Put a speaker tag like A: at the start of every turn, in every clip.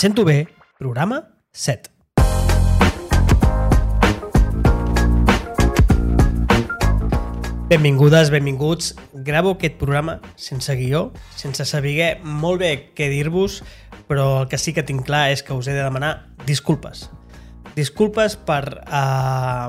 A: sento bé, programa 7. Benvingudes, benvinguts. Gravo aquest programa sense guió, sense saber molt bé què dir-vos, però el que sí que tinc clar és que us he de demanar disculpes. Disculpes per eh,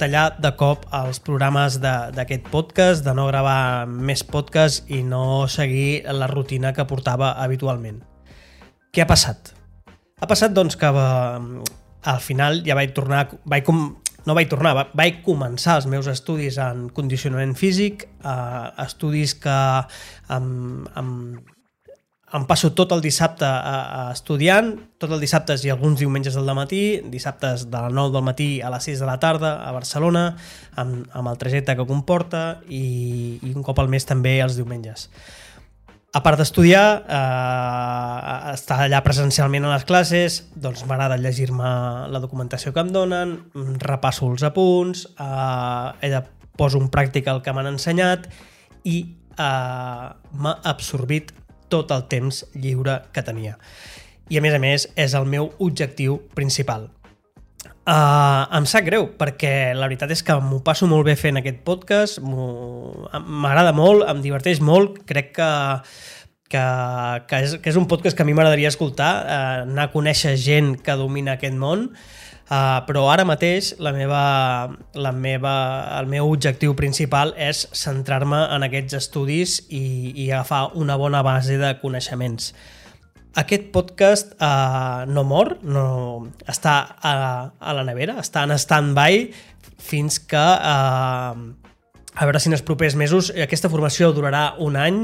A: tallar de cop els programes d'aquest podcast, de no gravar més podcast i no seguir la rutina que portava habitualment. Què ha passat? Ha passat doncs que eh, al final ja vaig tornar, vaig com, no vaig tornar, vaig començar els meus estudis en condicionament físic, eh, estudis que em, em, em passo tot el dissabte a, a estudiant, tot el dissabte i alguns diumenges del matí, dissabtes de les 9 del matí a les 6 de la tarda a Barcelona, amb, amb el trajecte que comporta i, i un cop al mes també els diumenges. A part d'estudiar, eh, estar allà presencialment a les classes, doncs m'agrada llegir-me la documentació que em donen, repasso els apunts, eh, he de poso en pràctica el que m'han ensenyat i eh, m'ha absorbit tot el temps lliure que tenia. I a més a més és el meu objectiu principal. Uh, em sap greu, perquè la veritat és que m'ho passo molt bé fent aquest podcast, m'agrada molt, em diverteix molt, crec que, que, que, és, que és un podcast que a mi m'agradaria escoltar, uh, anar a conèixer gent que domina aquest món, uh, però ara mateix la meva, la meva, el meu objectiu principal és centrar-me en aquests estudis i, i agafar una bona base de coneixements. Aquest podcast uh, no mor, no, està a, a la nevera, està en stand-by fins que uh, a veure si en els propers mesos, aquesta formació durarà un any,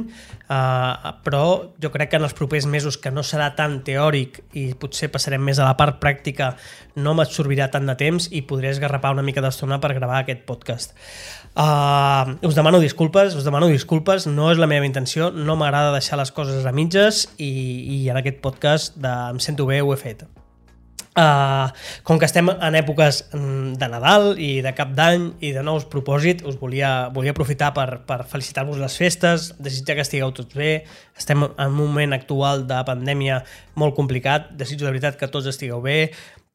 A: eh, però jo crec que en els propers mesos, que no serà tan teòric i potser passarem més a la part pràctica, no m'absorbirà tant de temps i podré esgarrapar una mica d'estona per gravar aquest podcast. Uh, us demano disculpes, us demano disculpes, no és la meva intenció, no m'agrada deixar les coses a mitges i, i en aquest podcast de Em sento bé ho he fet. Uh, com que estem en èpoques mm, de Nadal i de Cap d'Any i de nous propòsits, us volia, volia aprofitar per, per felicitar-vos les festes, desitjar que estigueu tots bé, estem en un moment actual de pandèmia molt complicat, desitjo de veritat que tots estigueu bé,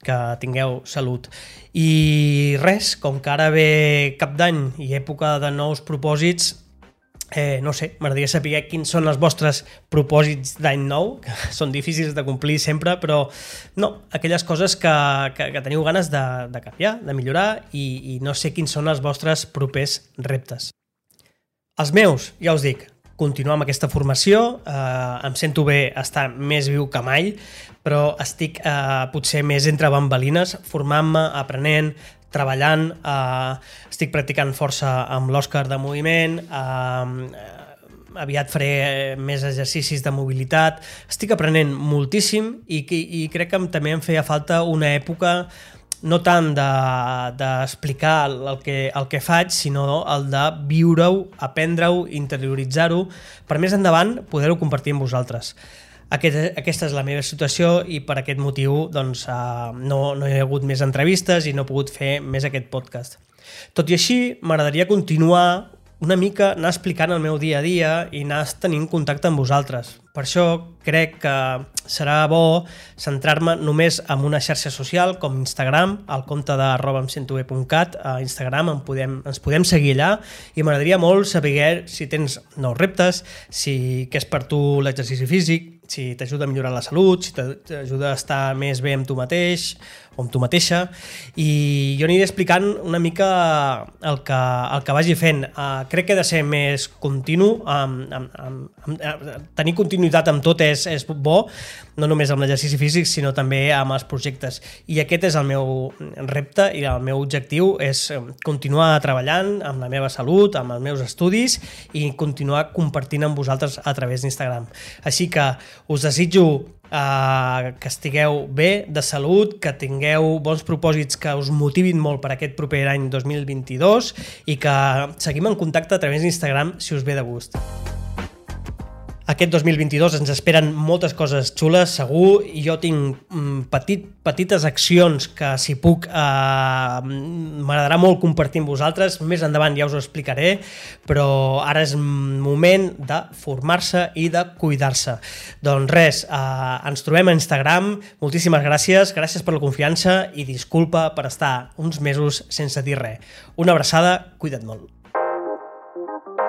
A: que tingueu salut. I res, com que ara ve Cap d'Any i època de nous propòsits, Eh, no sé, m'agradaria saber quins són els vostres propòsits d'any nou, que són difícils de complir sempre, però no, aquelles coses que, que, que teniu ganes de, de canviar, de millorar i, i no sé quins són els vostres propers reptes. Els meus, ja us dic, continuar amb aquesta formació, eh, em sento bé estar més viu que mai, però estic eh, potser més entre bambalines, formant-me, aprenent, treballant, eh, estic practicant força amb l'Òscar de moviment, eh, aviat faré més exercicis de mobilitat, estic aprenent moltíssim i, i, i crec que també em feia falta una època no tant d'explicar de, el, que, el que faig, sinó el de viure-ho, aprendre-ho, interioritzar-ho, per més endavant poder-ho compartir amb vosaltres. Aquest, aquesta és la meva situació i per aquest motiu doncs, uh, no, no he hagut més entrevistes i no he pogut fer més aquest podcast. Tot i així, m'agradaria continuar una mica anar explicant el meu dia a dia i anar tenint contacte amb vosaltres. Per això crec que serà bo centrar-me només en una xarxa social com Instagram, al compte de arroba a Instagram en podem, ens podem seguir allà i m'agradaria molt saber si tens nous reptes, si què és per tu l'exercici físic, si t'ajuda a millorar la salut, si t'ajuda a estar més bé amb tu mateix o amb tu mateixa i jo aniré explicant una mica el que, el que vagi fent. Uh, crec que he de ser més continu, amb, amb, amb, amb, tenir continuïtat amb tot és, és bo, no només amb l'exercici físic, sinó també amb els projectes. I aquest és el meu repte i el meu objectiu és continuar treballant amb la meva salut, amb els meus estudis i continuar compartint amb vosaltres a través d'Instagram. Així que us desitjo uh, que estigueu bé, de salut, que tingueu bons propòsits que us motivin molt per aquest proper any 2022 i que seguim en contacte a través d'Instagram si us ve de gust. Aquest 2022 ens esperen moltes coses xules, segur, i jo tinc mm, petit, petites accions que si puc eh, m'agradarà molt compartir amb vosaltres, més endavant ja us ho explicaré, però ara és moment de formar-se i de cuidar-se. Doncs res, eh, ens trobem a Instagram, moltíssimes gràcies, gràcies per la confiança i disculpa per estar uns mesos sense dir res. Una abraçada, cuida't molt.